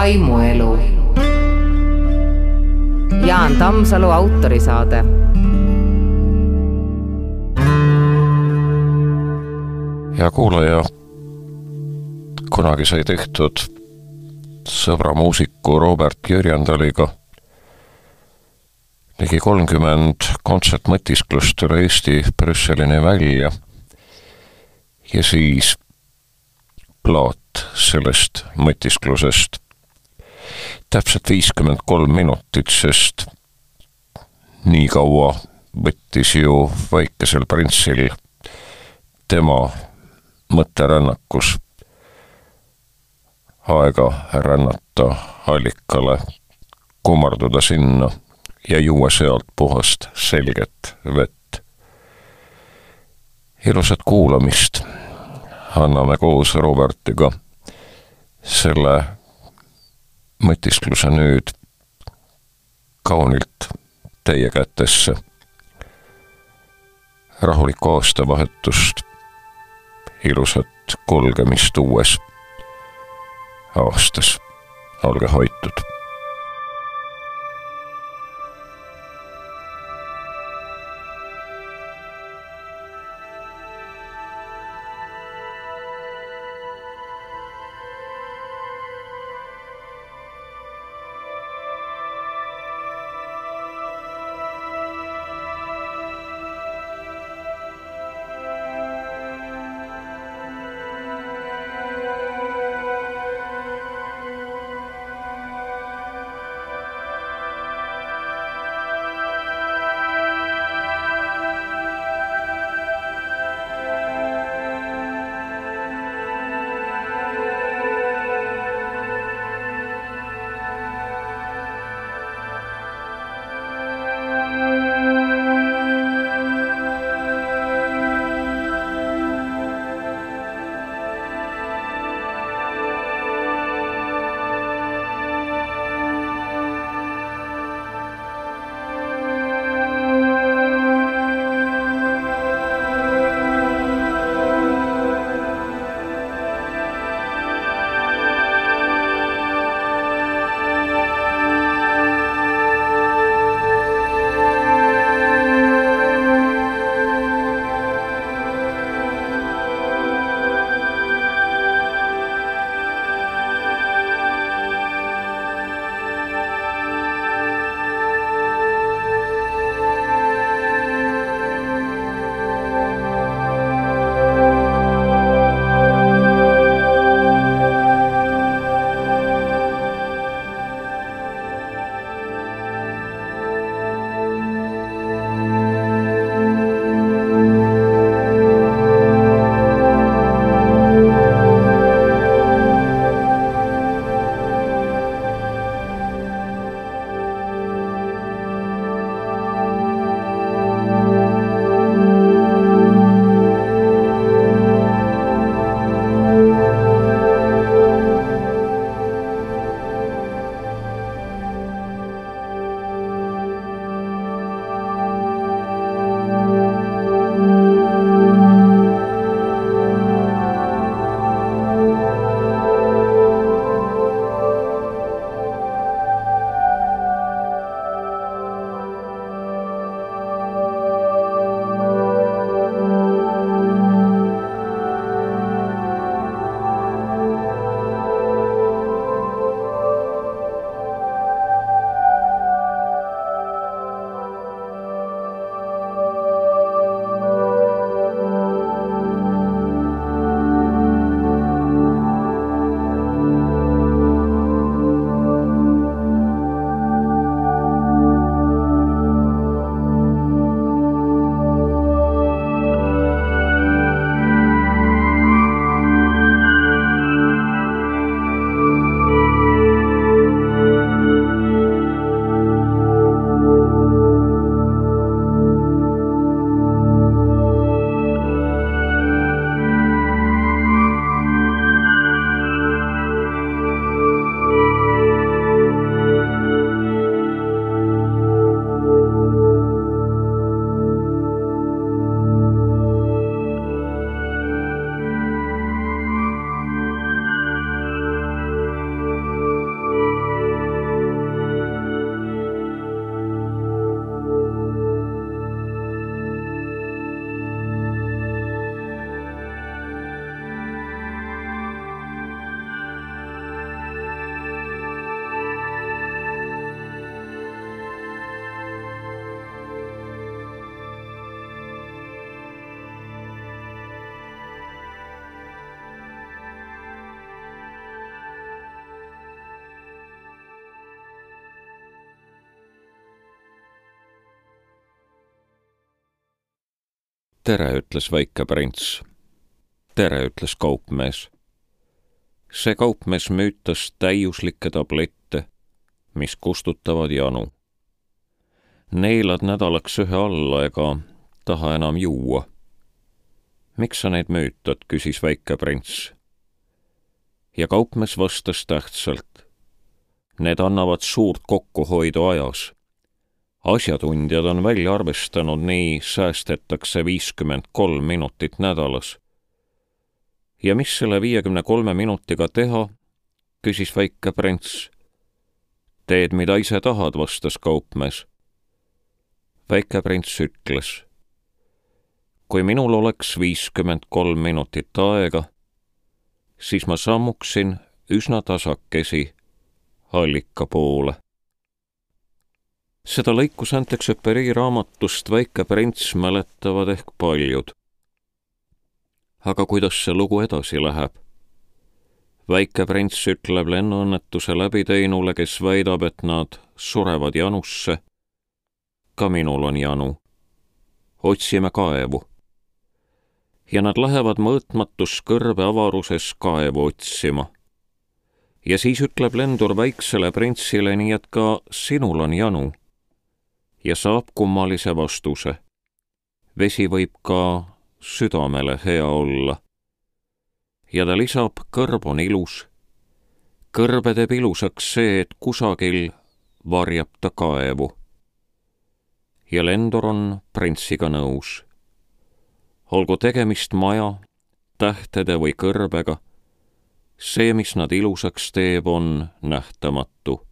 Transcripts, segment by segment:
vaimuelu. Jaan Tammsalu autorisaade. hea kuulaja, kunagi sai tehtud sõbra muusiku Robert Jürjendaliga ligi kolmkümmend kontsertmõtisklust üle Eesti Brüsselini välja ja siis plaat sellest mõtisklusest. Täpselt viiskümmend kolm minutit, sest nii kaua võttis ju väikesel printsil tema mõtterännakus aega rännata allikale, kummarduda sinna ja juua sealt puhast selget vett. ilusat kuulamist anname koos Robertiga selle mõtiskluse nüüd kaunilt teie kätesse. rahulikku aastavahetust, ilusat kulgemist uues aastas, olge hoitud tere, ütles väike prints. tere, ütles kaupmees. see kaupmees müütas täiuslikke tablette, mis kustutavad janu. neelad nädalaks ühe alla ega taha enam juua. miks sa neid müütad, küsis väike prints. ja kaupmees vastas tähtsalt. Need annavad suurt kokkuhoidu ajas asjatundjad on välja arvestanud, nii säästetakse viiskümmend kolm minutit nädalas. ja mis selle viiekümne kolme minutiga teha, küsis väike prints. teed, mida ise tahad, vastas kaupmees. väike prints ütles. kui minul oleks viiskümmend kolm minutit aega, siis ma sammuksin üsna tasakesi allika poole seda lõiku Saint-Exupéry raamatust Väike prints mäletavad ehk paljud. aga kuidas see lugu edasi läheb? väike prints ütleb lennuõnnetuse läbiteinule, kes väidab, et nad surevad janusse. ka minul on janu. otsime kaevu. ja nad lähevad mõõtmatus kõrbe avaruses kaevu otsima. ja siis ütleb lendur väiksele printsile, nii et ka sinul on janu ja saab kummalise vastuse. vesi võib ka südamele hea olla. ja ta lisab, kõrb on ilus. kõrbe teeb ilusaks see, et kusagil varjab ta kaevu. ja lendur on printsiga nõus. olgu tegemist maja, tähtede või kõrbega, see, mis nad ilusaks teeb, on nähtamatu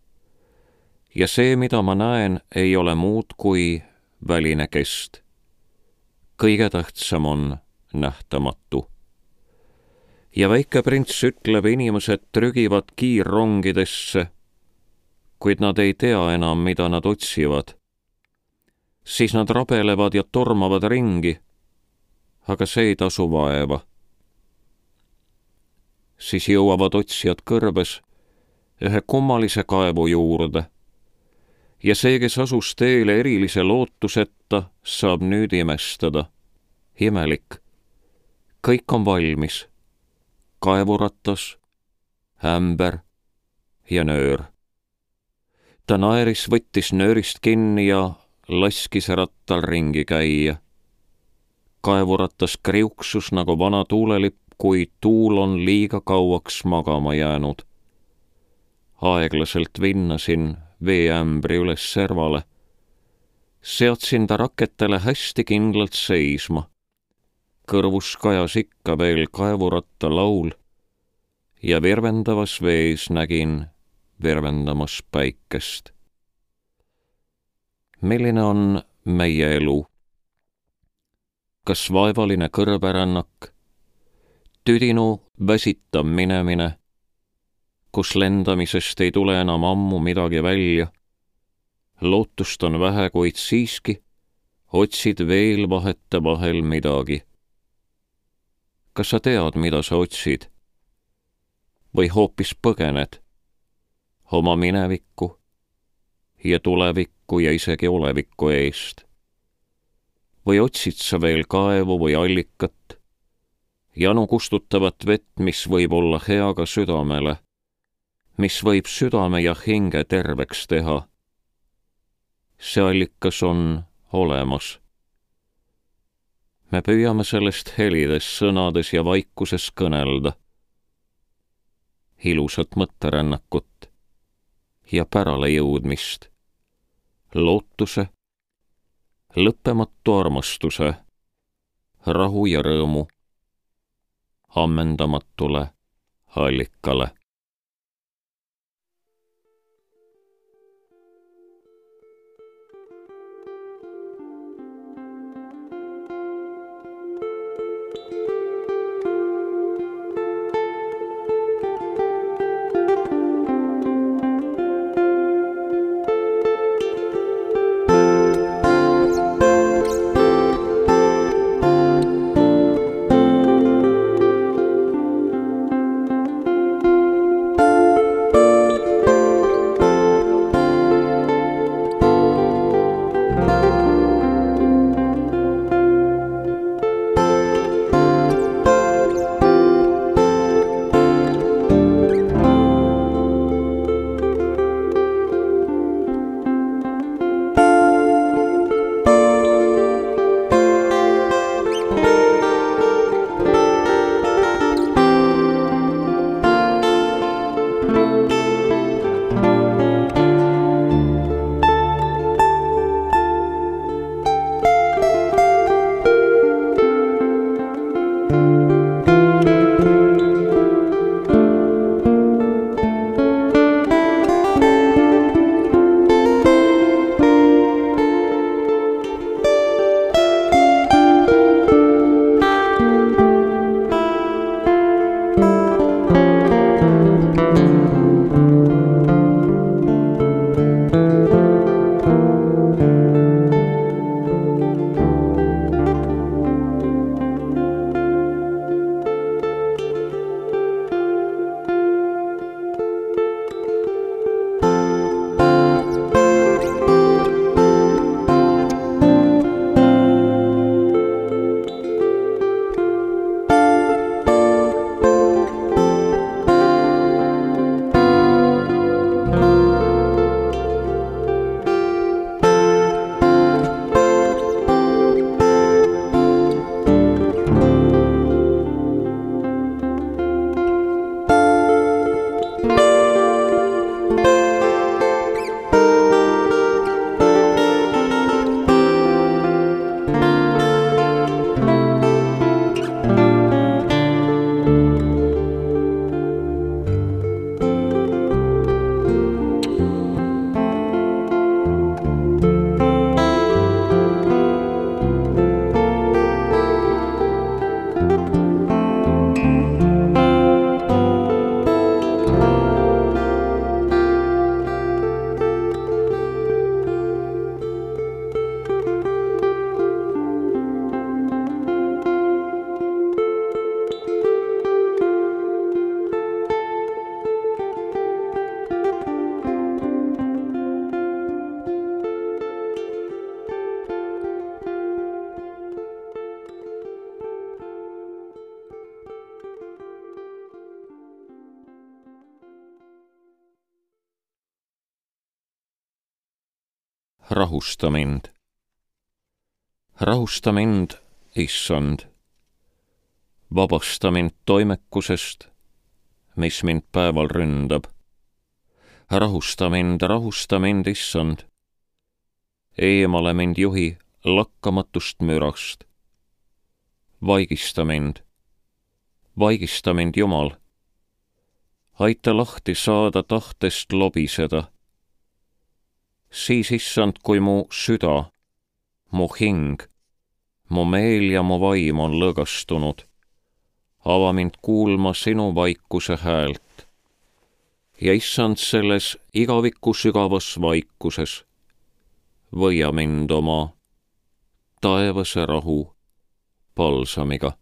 ja see, mida ma näen, ei ole muud kui väline kest. kõige tähtsam on nähtamatu. ja väike prints ütleb, inimesed trügivad kiirrongidesse, kuid nad ei tea enam, mida nad otsivad. siis nad rabelevad ja tormavad ringi, aga see ei tasu vaeva. siis jõuavad otsijad kõrbes ühe kummalise kaevu juurde ja see, kes asus teele erilise lootuseta, saab nüüd imestada. imelik. kõik on valmis. kaevuratas, ämber ja nöör. ta naeris, võttis nöörist kinni ja laskis rattal ringi käia. kaevuratas kriuksus nagu vana tuulelipp, kui tuul on liiga kauaks magama jäänud. aeglaselt vinnasin veeämbri üles servale. seadsin ta raketele hästi kindlalt seisma. kõrvus kajas ikka veel kaevuratta laul ja virvendavas vees nägin virvendamas päikest. milline on meie elu? kas vaevaline kõrberännak, tüdinu väsitav minemine kus lendamisest ei tule enam ammu midagi välja. lootust on vähe, kuid siiski otsid veel vahetevahel midagi. kas sa tead, mida sa otsid? või hoopis põgened oma minevikku ja tulevikku ja isegi oleviku eest? või otsid sa veel kaevu või allikat, janu kustutavat vett, mis võib olla hea ka südamele mis võib südame ja hinge terveks teha. see allikas on olemas. me püüame sellest helides, sõnades ja vaikuses kõnelda. ilusat mõtterännakut ja pärale jõudmist, lootuse, lõppematu armastuse, rahu ja rõõmu ammendamatule allikale rahusta mind. rahusta mind, issand. vabasta mind toimekusest, mis mind päeval ründab. rahusta mind, rahusta mind, issand. eemale mind juhi lakkamatust mürast. vaigista mind, vaigista mind, Jumal. aita lahti saada tahtest lobiseda siis issand, kui mu süda, mu hing, mu meel ja mu vaim on lõõgastunud. ava mind kuulma sinu vaikuse häält. ja issand, selles igaviku sügavas vaikuses võia mind oma taevase rahu palsamiga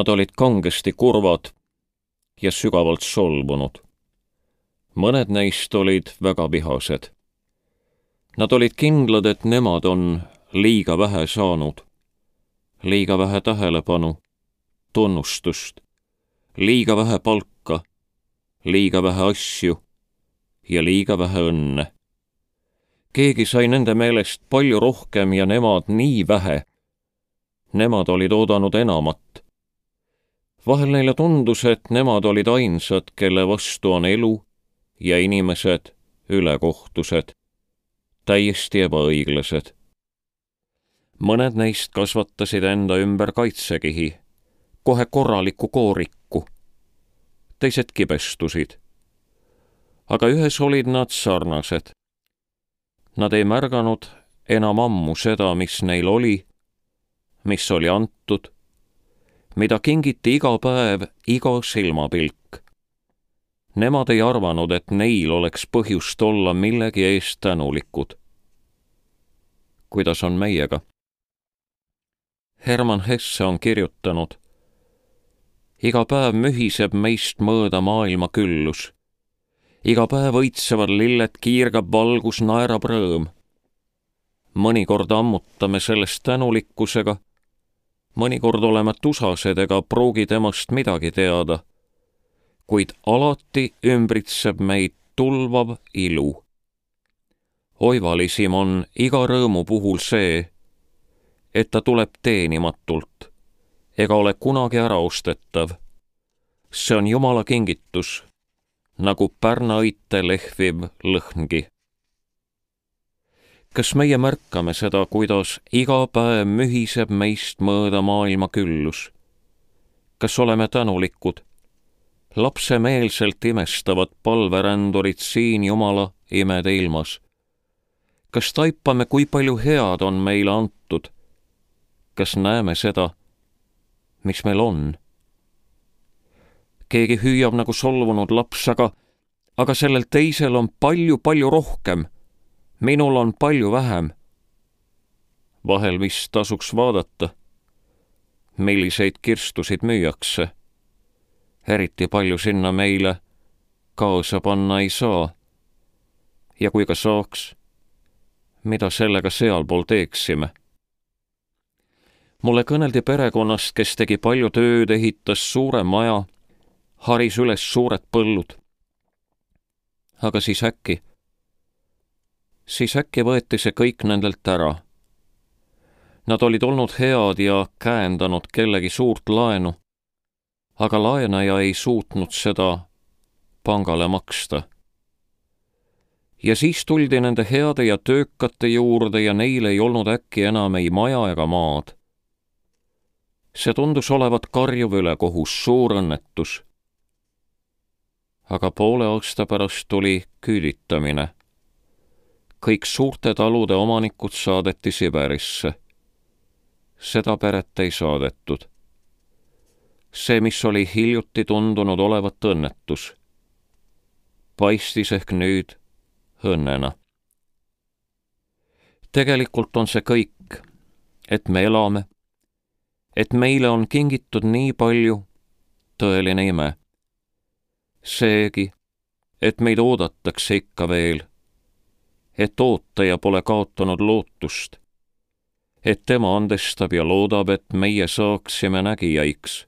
Nad olid kangesti kurvad ja sügavalt solvunud. mõned neist olid väga vihased. Nad olid kindlad, et nemad on liiga vähe saanud, liiga vähe tähelepanu, tunnustust, liiga vähe palka, liiga vähe asju ja liiga vähe õnne. keegi sai nende meelest palju rohkem ja nemad nii vähe. Nemad olid oodanud enamat. Vahel neile tundus, et nemad olid ainsad, kelle vastu on elu ja inimesed ülekohtused, täiesti ebaõiglased. mõned neist kasvatasid enda ümber kaitsekihi, kohe korraliku kooriku. teised kibestusid aga ühes olid nad sarnased. Nad ei märganud enam ammu seda, mis neil oli, mis oli antud, mida kingiti iga päev iga silmapilk. Nemad ei arvanud, et neil oleks põhjust olla millegi eest tänulikud. kuidas on meiega? Herman Hesse on kirjutanud. iga päev mühiseb meist mööda maailma küllus iga päev õitsevad lilled, kiirgab valgus, naerab rõõm. mõnikord ammutame sellest tänulikkusega, mõnikord oleme tusased ega pruugi temast midagi teada, kuid alati ümbritseb meid tulvav ilu. oivalisim on iga rõõmu puhul see, et ta tuleb teenimatult ega ole kunagi äraostetav. see on Jumala kingitus nagu pärnaõite lehviv lõhngi. Kas meie märkame seda, kuidas iga päev mühiseb meist mööda maailma küllus? kas oleme tänulikud? lapsemeelselt imestavad palverändurid siin Jumala imede ilmas. kas taipame, kui palju head on meile antud? kas näeme seda, mis meil on? keegi hüüab nagu solvunud laps, aga, aga sellel teisel on palju-palju rohkem. Minul on palju vähem. vahel vist tasuks vaadata, milliseid kirstusid müüakse. eriti palju sinna meile kaasa panna ei saa. ja kui ka saaks, mida sellega sealpool teeksime mulle kõneldi perekonnast, kes tegi palju tööd, ehitas suure maja haris üles suured põllud. aga siis äkki, siis äkki võeti see kõik nendelt ära. Nad olid olnud head ja käendanud kellegi suurt laenu, aga laenaja ei suutnud seda pangale maksta. ja siis tuldi nende heade ja töökate juurde ja neil ei olnud äkki enam ei maja ega maad. see tundus olevat karjuv ülekohus, suur õnnetus aga poole aasta pärast tuli küüditamine. Kõik suurte talude omanikud saadeti Siberisse. seda peret ei saadetud. see, mis oli hiljuti tundunud olevat õnnetus, paistis ehk nüüd õnnena. tegelikult on see kõik, et me elame, et meile on kingitud nii palju, tõeline ime seegi, et meid oodatakse ikka veel, et ootaja pole kaotanud lootust, et tema andestab ja loodab, et meie saaksime nägijaiks,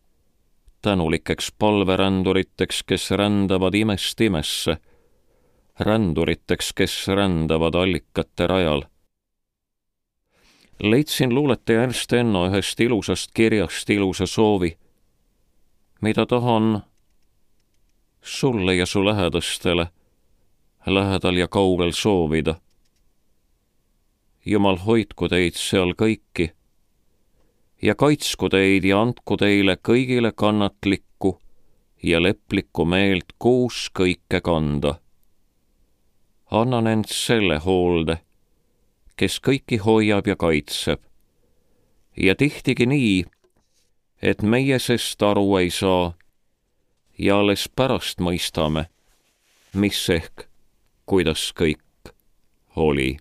tänulikeks palveränduriteks, kes rändavad imest imesse, ränduriteks, kes rändavad allikate rajal. leidsin luuletaja Ernst Enno ühest ilusast kirjast ilusa soovi, mida tahan sulle ja su lähedastele, lähedal ja kaugel soovida. Jumal hoidku teid seal kõiki ja kaitsku teid ja andku teile kõigile kannatlikku ja leplikku meelt koos kõike kanda. annan end selle hoolde, kes kõiki hoiab ja kaitseb. ja tihtigi nii, et meie sest aru ei saa ja alles pärast mõistame, mis ehk, kuidas kõik oli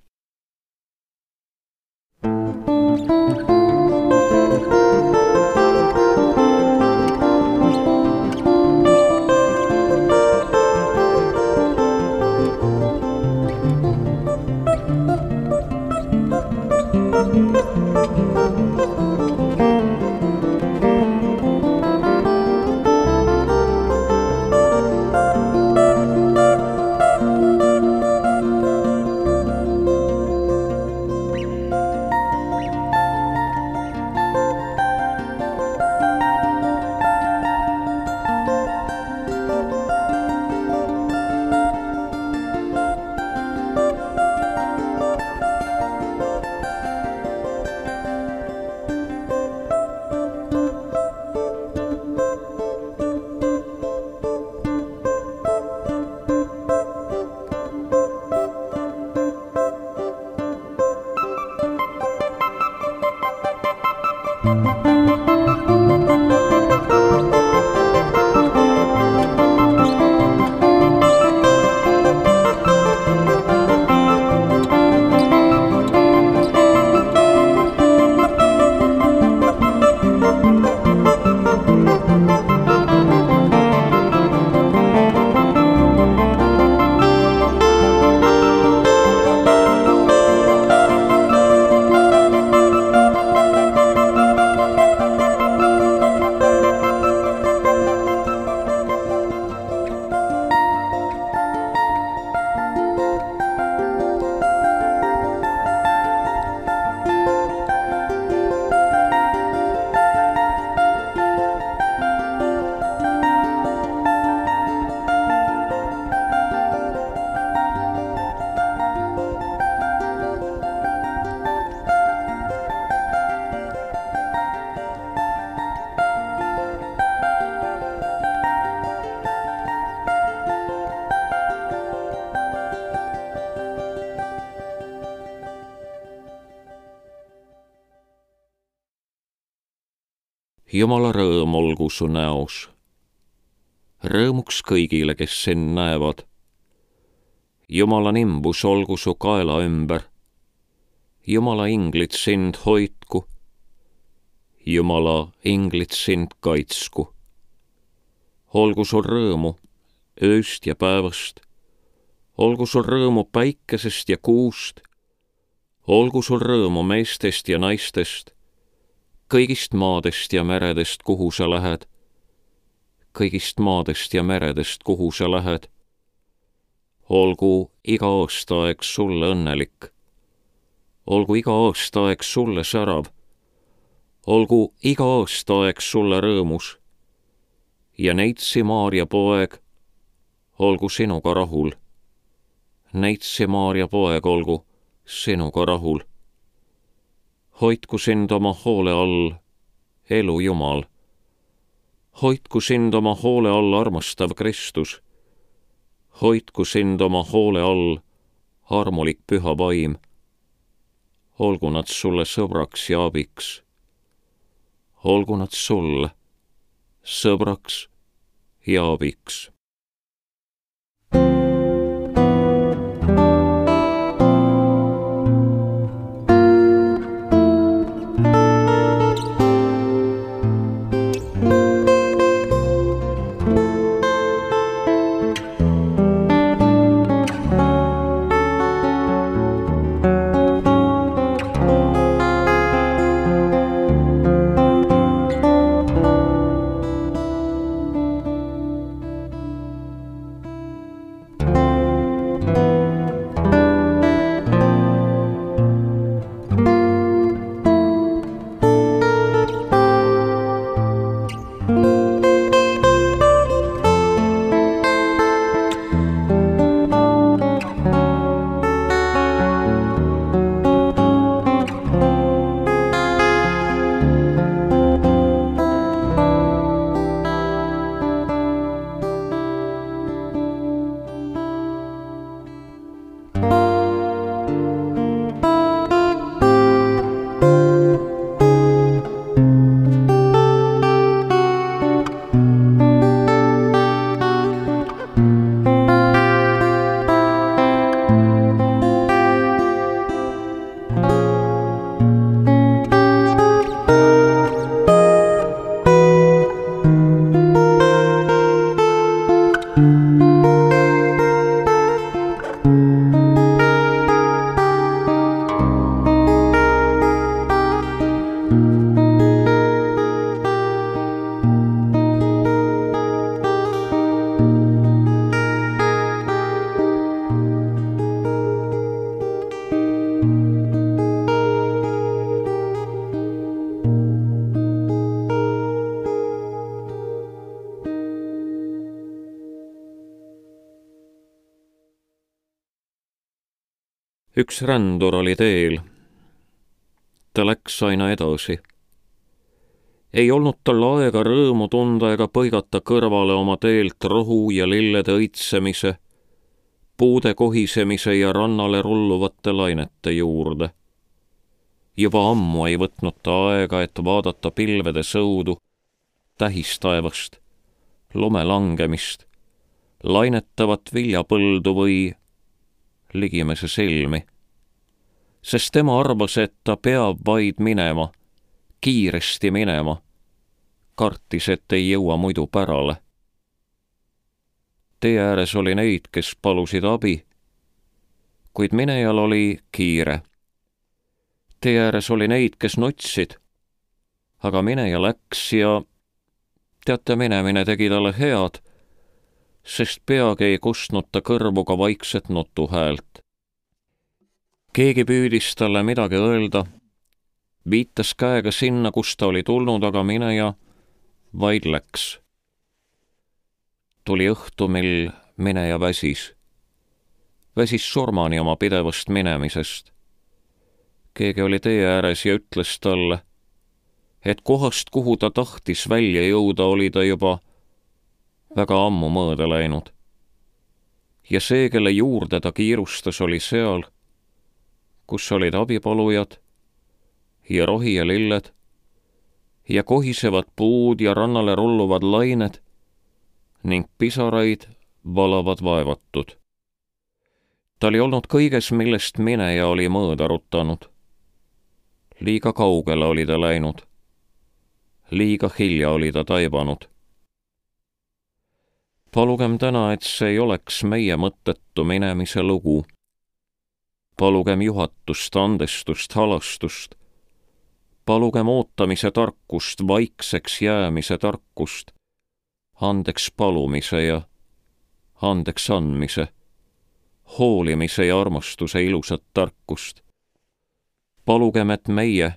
Jumala rõõm olgu su näos. rõõmuks kõigile, kes sind näevad. Jumala nimbus olgu su kaela ümber. Jumala inglid sind hoidku. Jumala inglid sind kaitsku. olgu sul rõõmu ööst ja päevast. olgu sul rõõmu päikesest ja kuust. olgu sul rõõmu meestest ja naistest kõigist maadest ja meredest, kuhu sa lähed. kõigist maadest ja meredest, kuhu sa lähed. olgu iga aastaaeg sulle õnnelik. olgu iga aastaaeg sulle särav. olgu iga aastaaeg sulle rõõmus. ja Neitsi Maarja poeg, olgu sinuga rahul. Neitsi Maarja poeg, olgu sinuga rahul hoidku sind oma hoole all, elu Jumal. hoidku sind oma hoole all, armastav Kristus. hoidku sind oma hoole all, armulik püha vaim. olgu nad sulle sõbraks ja abiks. olgu nad sulle sõbraks ja abiks üks rändur oli teel. ta läks aina edasi. ei olnud tal aega rõõmu tunda ega põigata kõrvale oma teelt rohu ja lillede õitsemise, puude kohisemise ja rannale rulluvate lainete juurde. juba ammu ei võtnud ta aega, et vaadata pilvede sõudu, tähistaevast, lume langemist, lainetavat viljapõldu või Ligimese silmi, sest tema arvas, et ta peab vaid minema, kiiresti minema. kartis, et ei jõua muidu pärale. tee ääres oli neid, kes palusid abi, kuid minejal oli kiire. tee ääres oli neid, kes nutsid, aga mineja läks ja teate, minemine tegi talle head sest peagi ei kustnud ta kõrvu ka vaikset nutuhäält. Keegi püüdis talle midagi öelda, viitas käega sinna, kust ta oli tulnud, aga mineja vaid läks. tuli õhtu, mil mineja väsis. väsis surmani oma pidevast minemisest. keegi oli tee ääres ja ütles talle, et kohast, kuhu ta tahtis välja jõuda, oli ta juba väga ammu mööda läinud. ja see, kelle juurde ta kiirustas, oli seal, kus olid abipalujad ja rohi ja lilled ja kohisevad puud ja rannale rulluvad lained ning pisaraid valavad vaevatud. ta oli olnud kõiges, millest mineja oli mõõda rutanud. liiga kaugele oli ta läinud. liiga hilja oli ta taibanud. palugem täna, et see ei oleks meie mõttetu minemise lugu. Palugem juhatust, andestust, halastust palugem ootamise tarkust, vaikseks jäämise tarkust, andeks palumise ja andeks andmise, hoolimise ja armastuse ilusat tarkust. palugem, et meie,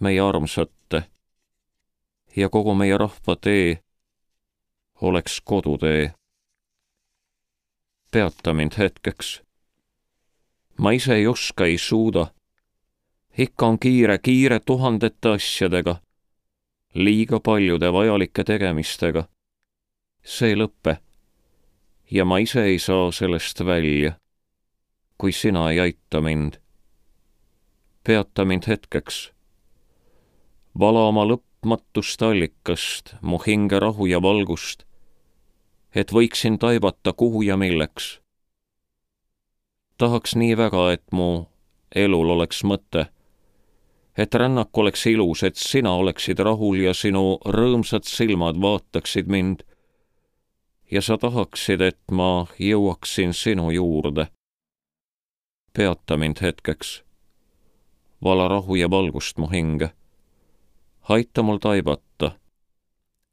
meie armsate ja kogu meie rahva tee oleks kodutee. peata mind hetkeks. Ma ise ei oska, ei suuda ikka on kiire, kiire tuhandete asjadega, liiga paljude vajalike tegemistega. see ei lõpe. ja ma ise ei saa sellest välja, kui sina ei aita mind. peata mind hetkeks. vala oma lõpmatust allikast mu hinge rahu ja valgust, et võiksin taibata, kuhu ja milleks. Tahaks nii väga, et mu elul oleks mõte et rännak oleks ilus, et sina oleksid rahul ja sinu rõõmsad silmad vaataksid mind. ja sa tahaksid, et ma jõuaksin sinu juurde. peata mind hetkeks. vala rahu ja valgust mu hinge. aita mul taibata,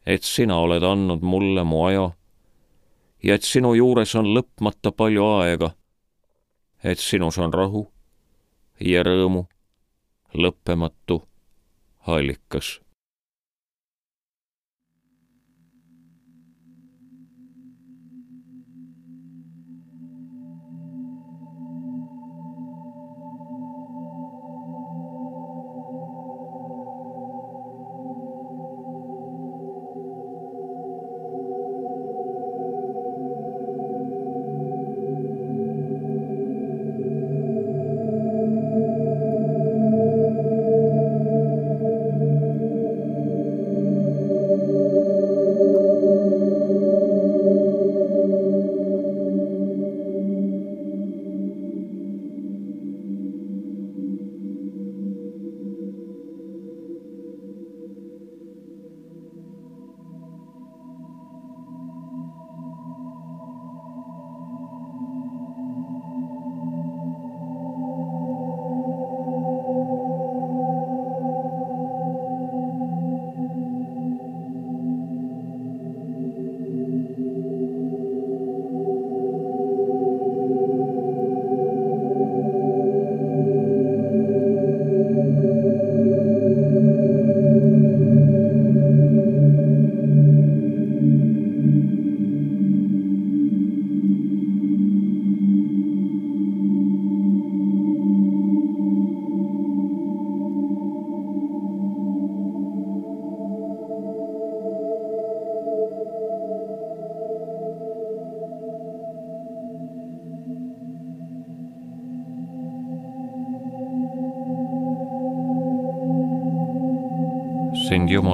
et sina oled andnud mulle mu aja ja et sinu juures on lõpmata palju aega, et sinus on rahu ja rõõmu lõppematu allikas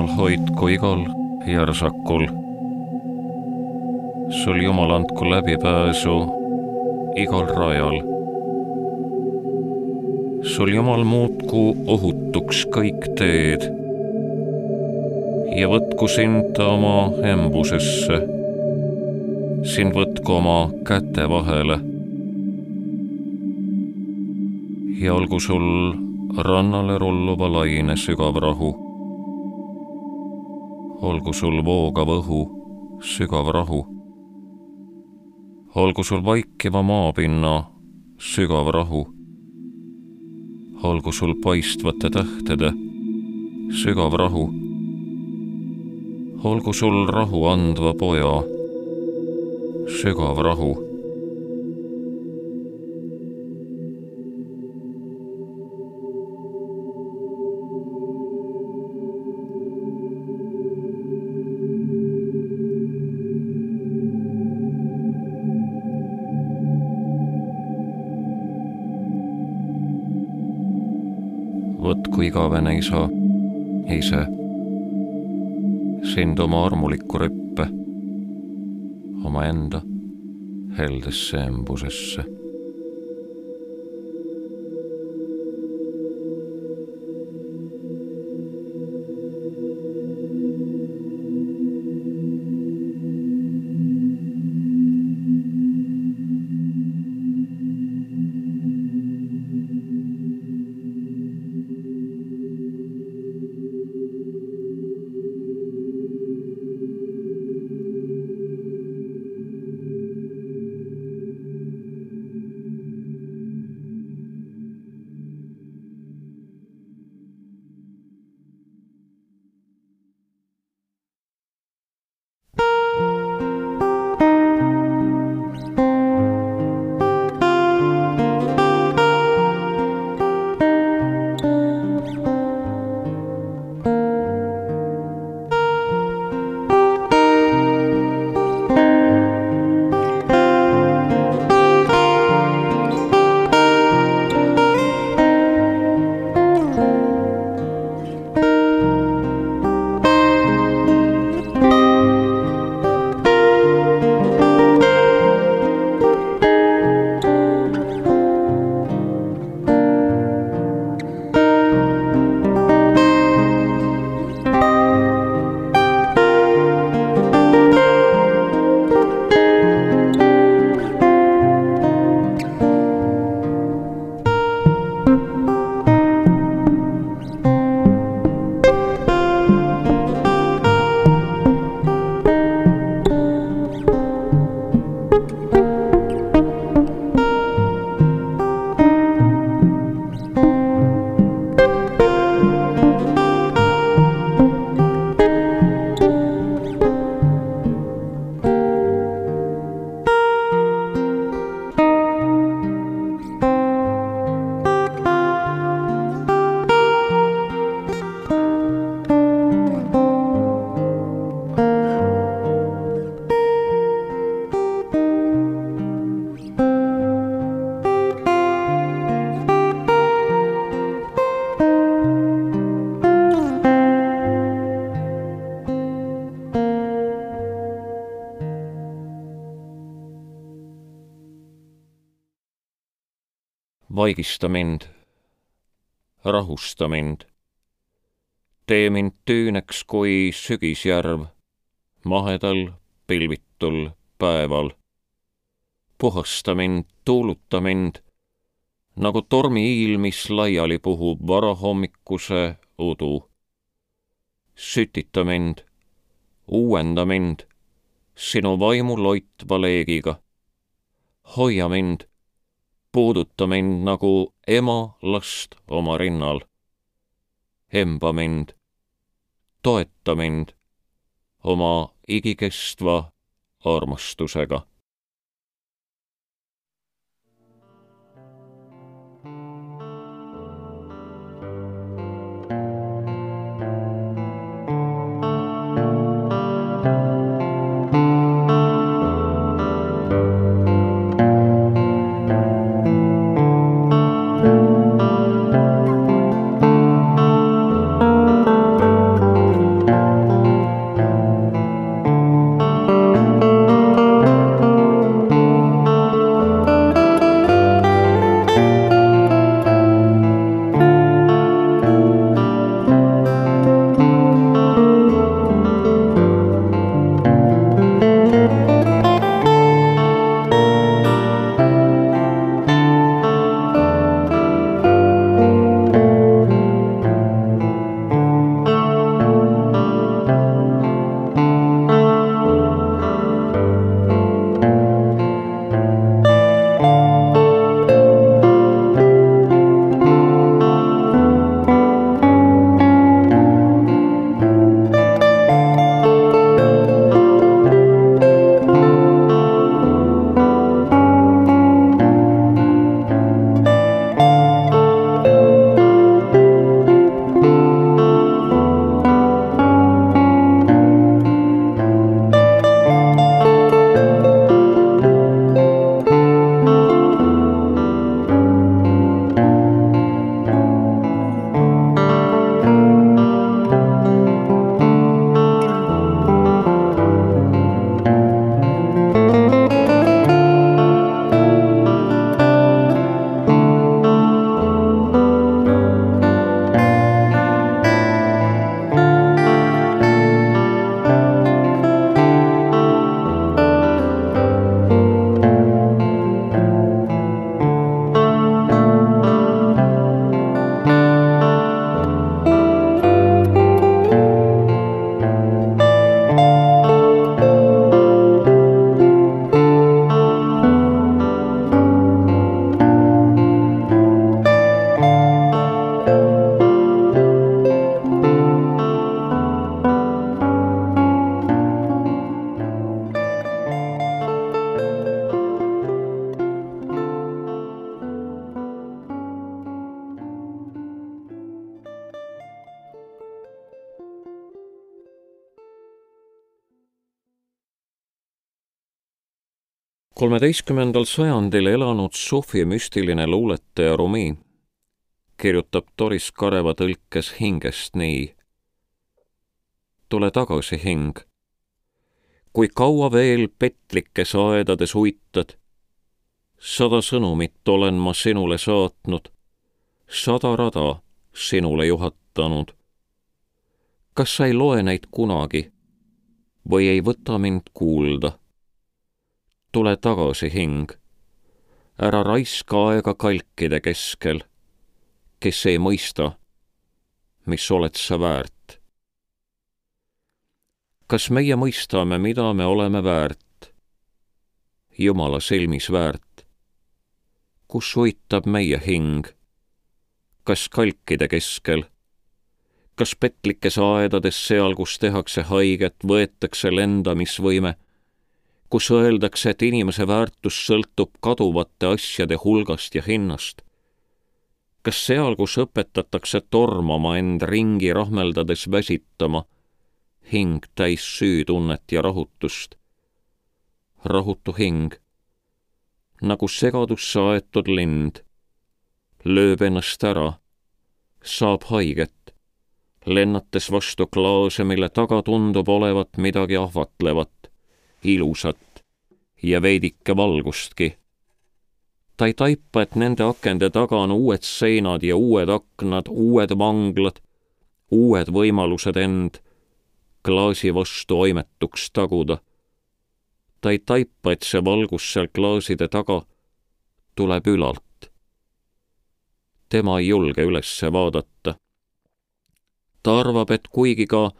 Jumal hoidku igal järsakul. sul Jumal andku läbipääsu igal rajal. sul Jumal muutku ohutuks kõik teed ja võtku sind oma embusesse. sind võtku oma käte vahele. ja olgu sul rannale rulluva laine sügav rahu olgu sul voogav õhu, sügav rahu. olgu sul vaikiva maapinna sügav rahu. olgu sul paistvate tähtede sügav rahu. olgu sul rahu andva poja sügav rahu igavene isa, ise. sind oma armulikku rüppe, omaenda. Heldesse embusesse vaigista mind, rahusta mind. tee mind tüüneks kui sügisjärv mahedal pilvitul päeval. puhasta mind, tuuluta mind nagu tormiiil, mis laiali puhub varahommikuse udu. sütita mind, uuenda mind sinu vaimu loitva leegiga. hoia mind puuduta mind nagu ema last oma rinnal. emba mind, toeta mind oma igikestva armastusega kolmeteistkümnendal sajandil elanud Sofi müstiline luuletaja Rumi kirjutab Doris Kareva tõlkes hingest nii. tule tagasi, hing. kui kaua veel petlikes aedades uitad, sada sõnumit olen ma sinule saatnud, sada rada sinule juhatanud. kas sa ei loe neid kunagi või ei võta mind kuulda? Tule tagasi, hing. ära raiska aega kalkide keskel, kes ei mõista, mis oled sa väärt. kas meie mõistame, mida me oleme väärt? Jumala silmis väärt. kus uitab meie hing? kas kalkide keskel? kas petlikes aedades seal, kus tehakse haiget, võetakse lendamisvõime kus öeldakse, et inimese väärtus sõltub kaduvate asjade hulgast ja hinnast? kas seal, kus õpetatakse tormama end ringi rahmeldades väsitama, hing täis süütunnet ja rahutust? rahutu hing, nagu segadusse aetud lind, lööb ennast ära, saab haiget, lennates vastu klaase, mille taga tundub olevat midagi ahvatlevat ilusat ja veidike valgustki. ta ei taipa, et nende akende taga on uued seinad ja uued aknad, uued vanglad, uued võimalused end klaasi vastu oimetuks taguda. ta ei taipa, et see valgus seal klaaside taga tuleb ülalt. tema ei julge üles vaadata. ta arvab, et kuigi ka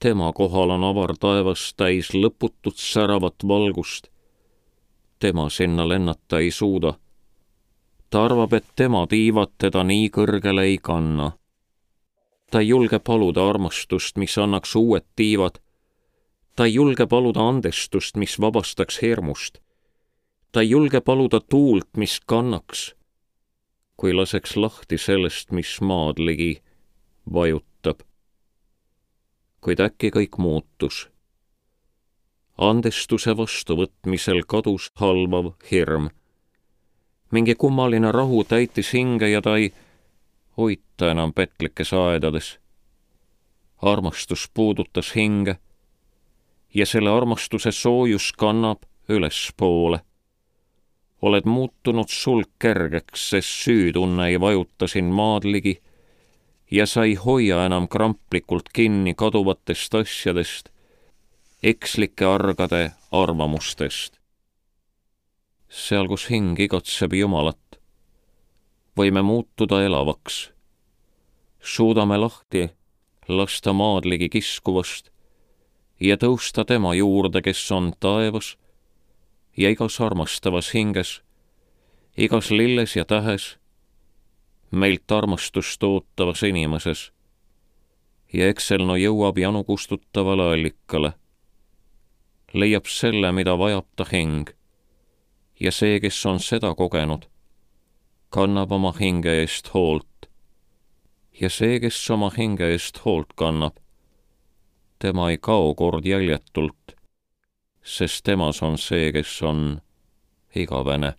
tema kohal on avar taevas täis lõputut säravat valgust. tema sinna lennata ei suuda. ta arvab, et tema tiivad teda nii kõrgele ei kanna. ta ei julge paluda armastust, mis annaks uued tiivad. ta ei julge paluda andestust, mis vabastaks hirmust. ta ei julge paluda tuult, mis kannaks, kui laseks lahti sellest, mis maad ligi vajutab kuid äkki kõik muutus. andestuse vastuvõtmisel kadus halvav hirm. mingi kummaline rahu täitis hinge ja ta ei hoita enam petlikes aedades. armastus puudutas hinge ja selle armastuse soojus kannab ülespoole. oled muutunud sulg kergeks, sest süütunne ei vajuta sind maad ligi ja sa ei hoia enam kramplikult kinni kaduvatest asjadest, ekslike argade arvamustest. seal, kus hing igatseb Jumalat, võime muutuda elavaks. suudame lahti lasta maadligi kiskuvast ja tõusta tema juurde, kes on taevas ja igas armastavas hinges, igas lilles ja tähes meilt armastust ootavas inimeses. ja Excelno jõuab janu kustutavale allikale. leiab selle, mida vajab ta hing. ja see, kes on seda kogenud, kannab oma hinge eest hoolt. ja see, kes oma hinge eest hoolt kannab, tema ei kao kord jäljetult, sest temas on see, kes on igavene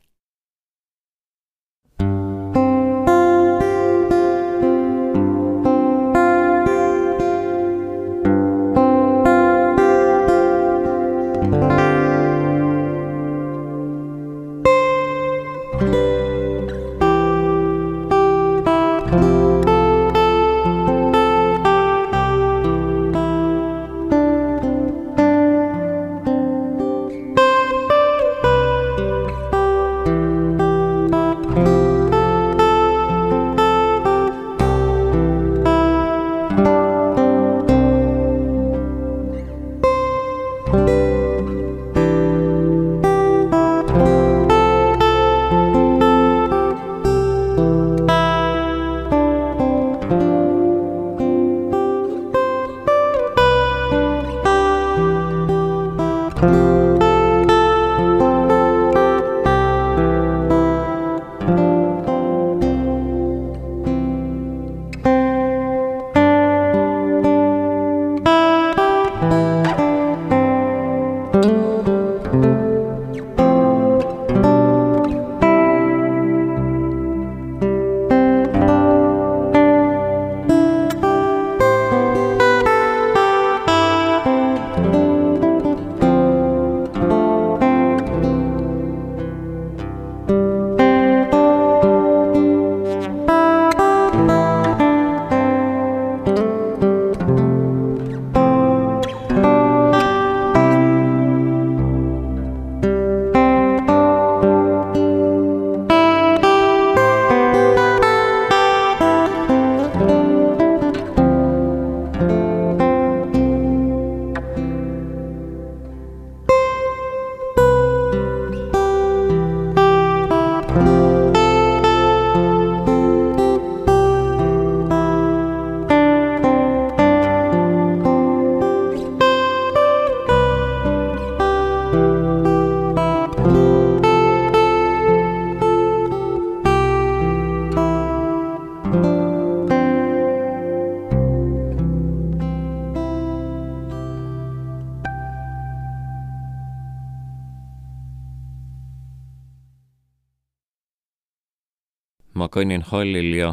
ma kõnnin hallil ja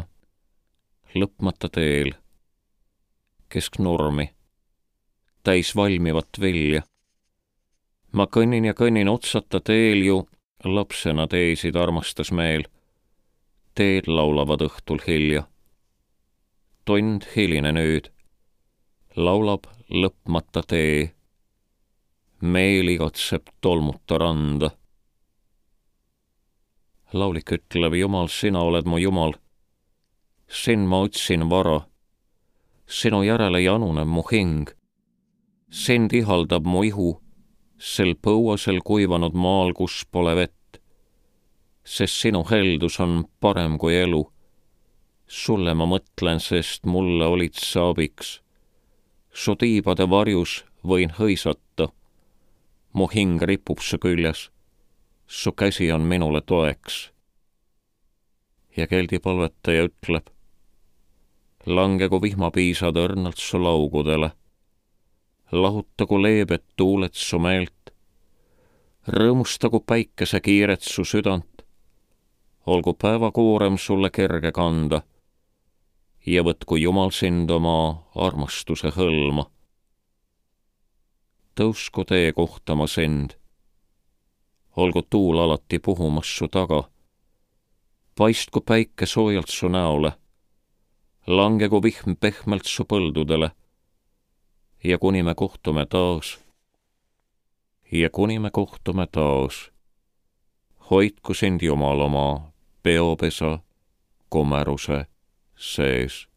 lõpmata teel, kesk nurmi, täis valmivat vilja. ma kõnnin ja kõnnin otsata teel ju, lapsena teesid armastas meel. teed laulavad õhtul hilja. tund hiline nüüd, laulab lõpmata tee. meel igatseb tolmuta randa laulik ütleb, Jumal, sina oled mu Jumal. sind ma otsin vara. sinu järele januneb mu hing. sind ihaldab mu ihu, sel põuasel kuivanud maal, kus pole vett. sest sinu heldus on parem kui elu. sulle ma mõtlen, sest mulle olid sa abiks. su tiibade varjus võin hõisata. mu hing ripub su küljes su käsi on minule toeks. ja keldipalvetaja ütleb, langegu vihmapiisad õrnalt su laugudele, lahutagu leebed tuuled su meelt, rõõmustagu päikese kiiret su südant, olgu päevakoorem sulle kerge kanda. Ja võtku Jumal sind oma armastuse hõlma. tõusku tee kohtama sind olgu tuul alati puhumas su taga. paistku päike soojalt su näole, langegu vihm pehmelt su põldudele. ja kuni me kohtume taas, ja kuni me kohtume taas, hoidku sind Jumal oma peopesa komeruse sees